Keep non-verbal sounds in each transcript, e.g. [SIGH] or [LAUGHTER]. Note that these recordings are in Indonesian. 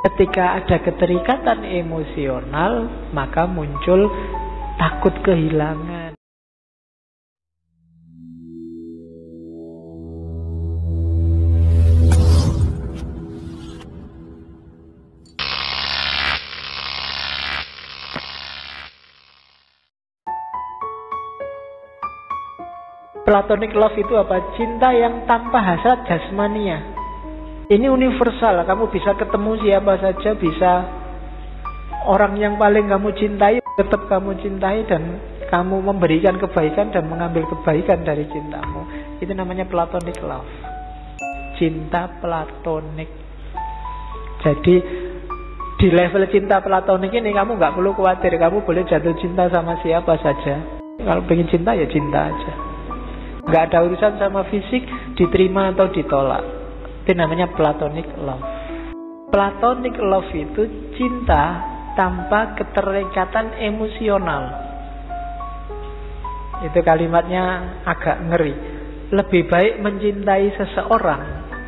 Ketika ada keterikatan emosional, maka muncul takut kehilangan. Platonic love itu apa? Cinta yang tanpa hasrat jasmania. Ini universal, kamu bisa ketemu siapa saja, bisa orang yang paling kamu cintai, tetap kamu cintai dan kamu memberikan kebaikan dan mengambil kebaikan dari cintamu. Itu namanya platonic love. Cinta platonik. Jadi di level cinta platonik ini kamu nggak perlu khawatir, kamu boleh jatuh cinta sama siapa saja. Kalau pengen cinta ya cinta aja. Nggak ada urusan sama fisik, diterima atau ditolak. Itu namanya platonic love. Platonic love itu cinta tanpa keterikatan emosional. Itu kalimatnya agak ngeri. Lebih baik mencintai seseorang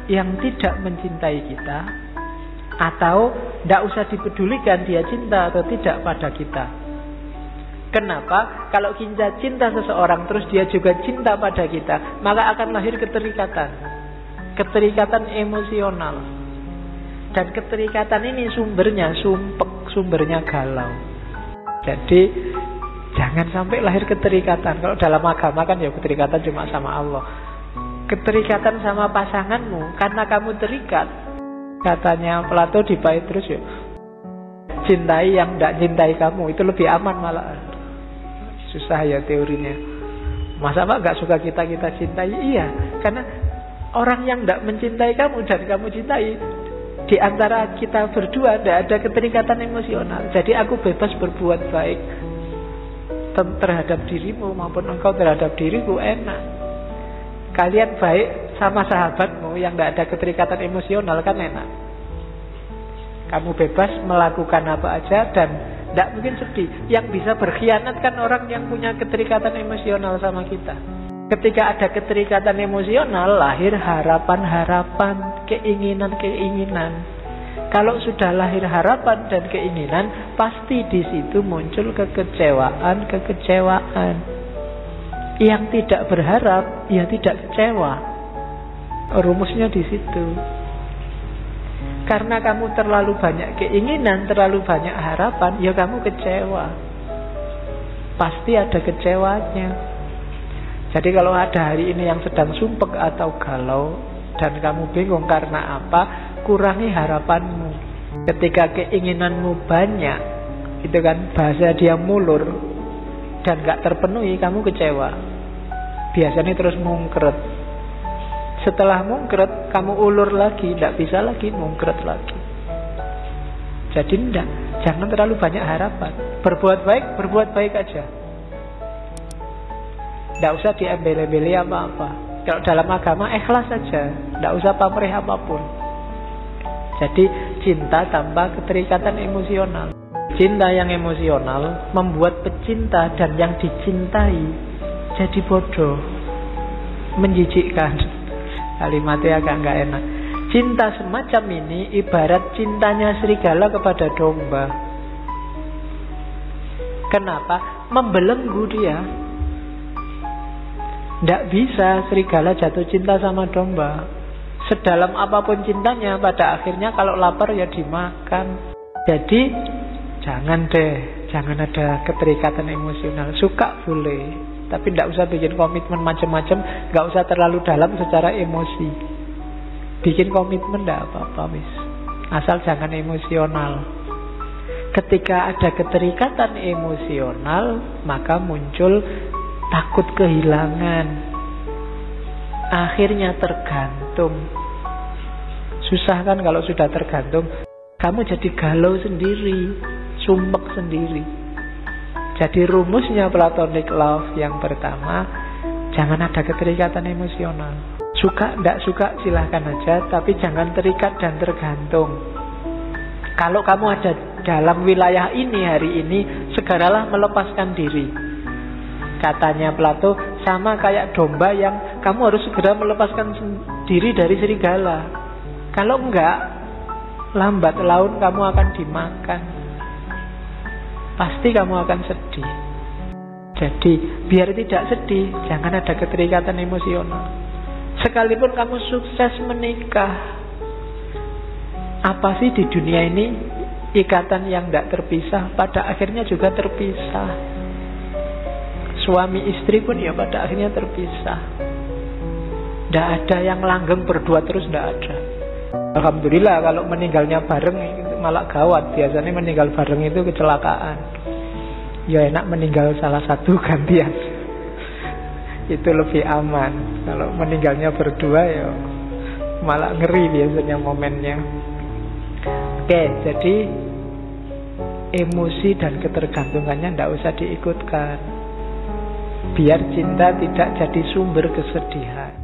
yang tidak mencintai kita atau tidak usah dipedulikan dia cinta atau tidak pada kita. Kenapa? Kalau kita cinta seseorang terus dia juga cinta pada kita, maka akan lahir keterikatan. Keterikatan emosional. Dan keterikatan ini sumbernya sumpek, sumbernya galau. Jadi jangan sampai lahir keterikatan. Kalau dalam agama kan ya keterikatan cuma sama Allah. Keterikatan sama pasanganmu karena kamu terikat. Katanya Plato di terus ya. Cintai yang tidak cintai kamu itu lebih aman malah. Susah ya teorinya. Masa pak gak suka kita kita cintai? Iya, karena orang yang tidak mencintai kamu dan kamu cintai di antara kita berdua tidak ada keterikatan emosional. Jadi aku bebas berbuat baik terhadap dirimu maupun engkau terhadap diriku enak. Kalian baik sama sahabatmu yang tidak ada keterikatan emosional kan enak. Kamu bebas melakukan apa aja dan tidak mungkin sedih. Yang bisa berkhianat kan orang yang punya keterikatan emosional sama kita. Ketika ada keterikatan emosional, lahir harapan-harapan, keinginan-keinginan. Kalau sudah lahir harapan dan keinginan, pasti di situ muncul kekecewaan-kekecewaan. Yang tidak berharap, ya tidak kecewa. Rumusnya di situ. Karena kamu terlalu banyak keinginan, terlalu banyak harapan, ya kamu kecewa. Pasti ada kecewanya. Jadi kalau ada hari ini yang sedang sumpek atau galau dan kamu bingung karena apa, kurangi harapanmu. Ketika keinginanmu banyak, itu kan bahasa dia mulur dan gak terpenuhi, kamu kecewa. Biasanya terus mungkret, setelah mungkret, kamu ulur lagi, tidak bisa lagi mungkret lagi. Jadi tidak, jangan terlalu banyak harapan. Berbuat baik, berbuat baik aja. Tidak usah diambil-ambil apa-apa. Kalau dalam agama ikhlas saja, tidak usah pamrih apa pun. Jadi cinta tanpa keterikatan emosional. Cinta yang emosional membuat pecinta dan yang dicintai jadi bodoh, menjijikkan. Kalimatnya agak nggak enak. Cinta semacam ini ibarat cintanya serigala kepada domba. Kenapa? Membelenggu dia. Tidak bisa serigala jatuh cinta sama domba. Sedalam apa pun cintanya, pada akhirnya kalau lapar ya dimakan. Jadi jangan deh, jangan ada keterikatan emosional. Suka boleh, tapi tidak usah bikin komitmen macam-macam, nggak usah terlalu dalam secara emosi. Bikin komitmen tidak apa-apa, wis. Asal jangan emosional. Ketika ada keterikatan emosional, maka muncul takut kehilangan. Akhirnya tergantung. Susah kan kalau sudah tergantung. Kamu jadi galau sendiri, sumpek sendiri. Jadi rumusnya platonic love yang pertama, jangan ada keterikatan emosional. Suka, tidak suka silahkan aja, tapi jangan terikat dan tergantung. Kalau kamu ada dalam wilayah ini hari ini, segeralah melepaskan diri. Katanya Plato, sama kayak domba yang kamu harus segera melepaskan diri dari serigala. Kalau enggak, lambat laun kamu akan dimakan. Pasti kamu akan sedih. Jadi, biar tidak sedih, jangan ada keterikatan emosional. Sekalipun kamu sukses menikah, apa sih di dunia ini ikatan yang tidak terpisah pada akhirnya juga terpisah. Suami istri pun ya pada akhirnya terpisah. Tidak ada yang langgeng berdua terus tidak ada. Alhamdulillah kalau meninggalnya bareng malah gawat. Biasanya meninggal bareng itu kecelakaan. Ya enak meninggal salah satu [LAUGHS] gantian. itu lebih aman. Kalau meninggalnya berdua ya malah ngeri biasanya momennya. Oke, jadi emosi dan ketergantungannya tidak usah diikutkan. Biar cinta tidak jadi sumber kesedihan.